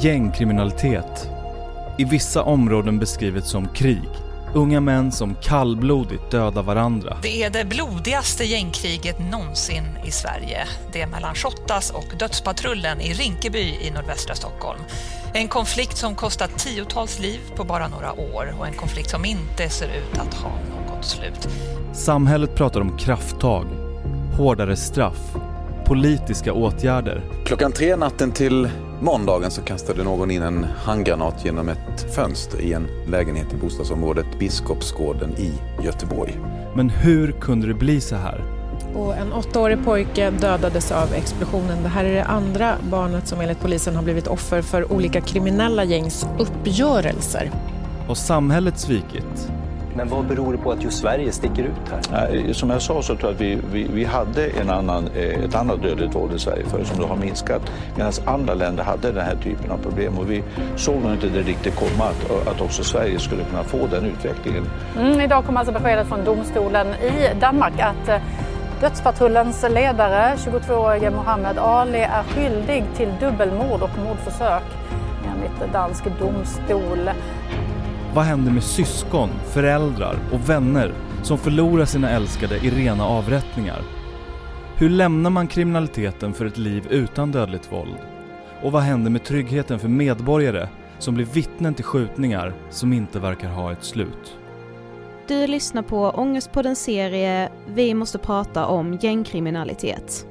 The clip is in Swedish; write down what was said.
Gängkriminalitet. I vissa områden beskrivet som krig. Unga män som kallblodigt dödar varandra. Det är det blodigaste gängkriget någonsin i Sverige. Det är mellan Shottaz och Dödspatrullen i Rinkeby i nordvästra Stockholm. En konflikt som kostat tiotals liv på bara några år och en konflikt som inte ser ut att ha något slut. Samhället pratar om krafttag, hårdare straff, politiska åtgärder. Klockan tre natten till måndagen så kastade någon in en handgranat genom ett fönster i en lägenhet i bostadsområdet Biskopsgården i Göteborg. Men hur kunde det bli så här? Och en åttaårig pojke dödades av explosionen. Det här är det andra barnet som enligt polisen har blivit offer för olika kriminella gängs uppgörelser. Har samhället svikit? Men vad beror det på att just Sverige sticker ut här? Som jag sa så tror jag att vi, vi, vi hade en annan, eh, ett annat dödligt våld i Sverige förr som då har minskat. Medan andra länder hade den här typen av problem och vi såg nog inte det riktigt komma att, att också Sverige skulle kunna få den utvecklingen. Mm, idag kom alltså beskedet från domstolen i Danmark att eh, Dödspatrullens ledare, 22-årige Mohammed Ali, är skyldig till dubbelmord och mordförsök enligt dansk domstol. Vad händer med syskon, föräldrar och vänner som förlorar sina älskade i rena avrättningar? Hur lämnar man kriminaliteten för ett liv utan dödligt våld? Och vad händer med tryggheten för medborgare som blir vittnen till skjutningar som inte verkar ha ett slut? Du lyssnar på Ångestpodden serie Vi måste prata om gängkriminalitet.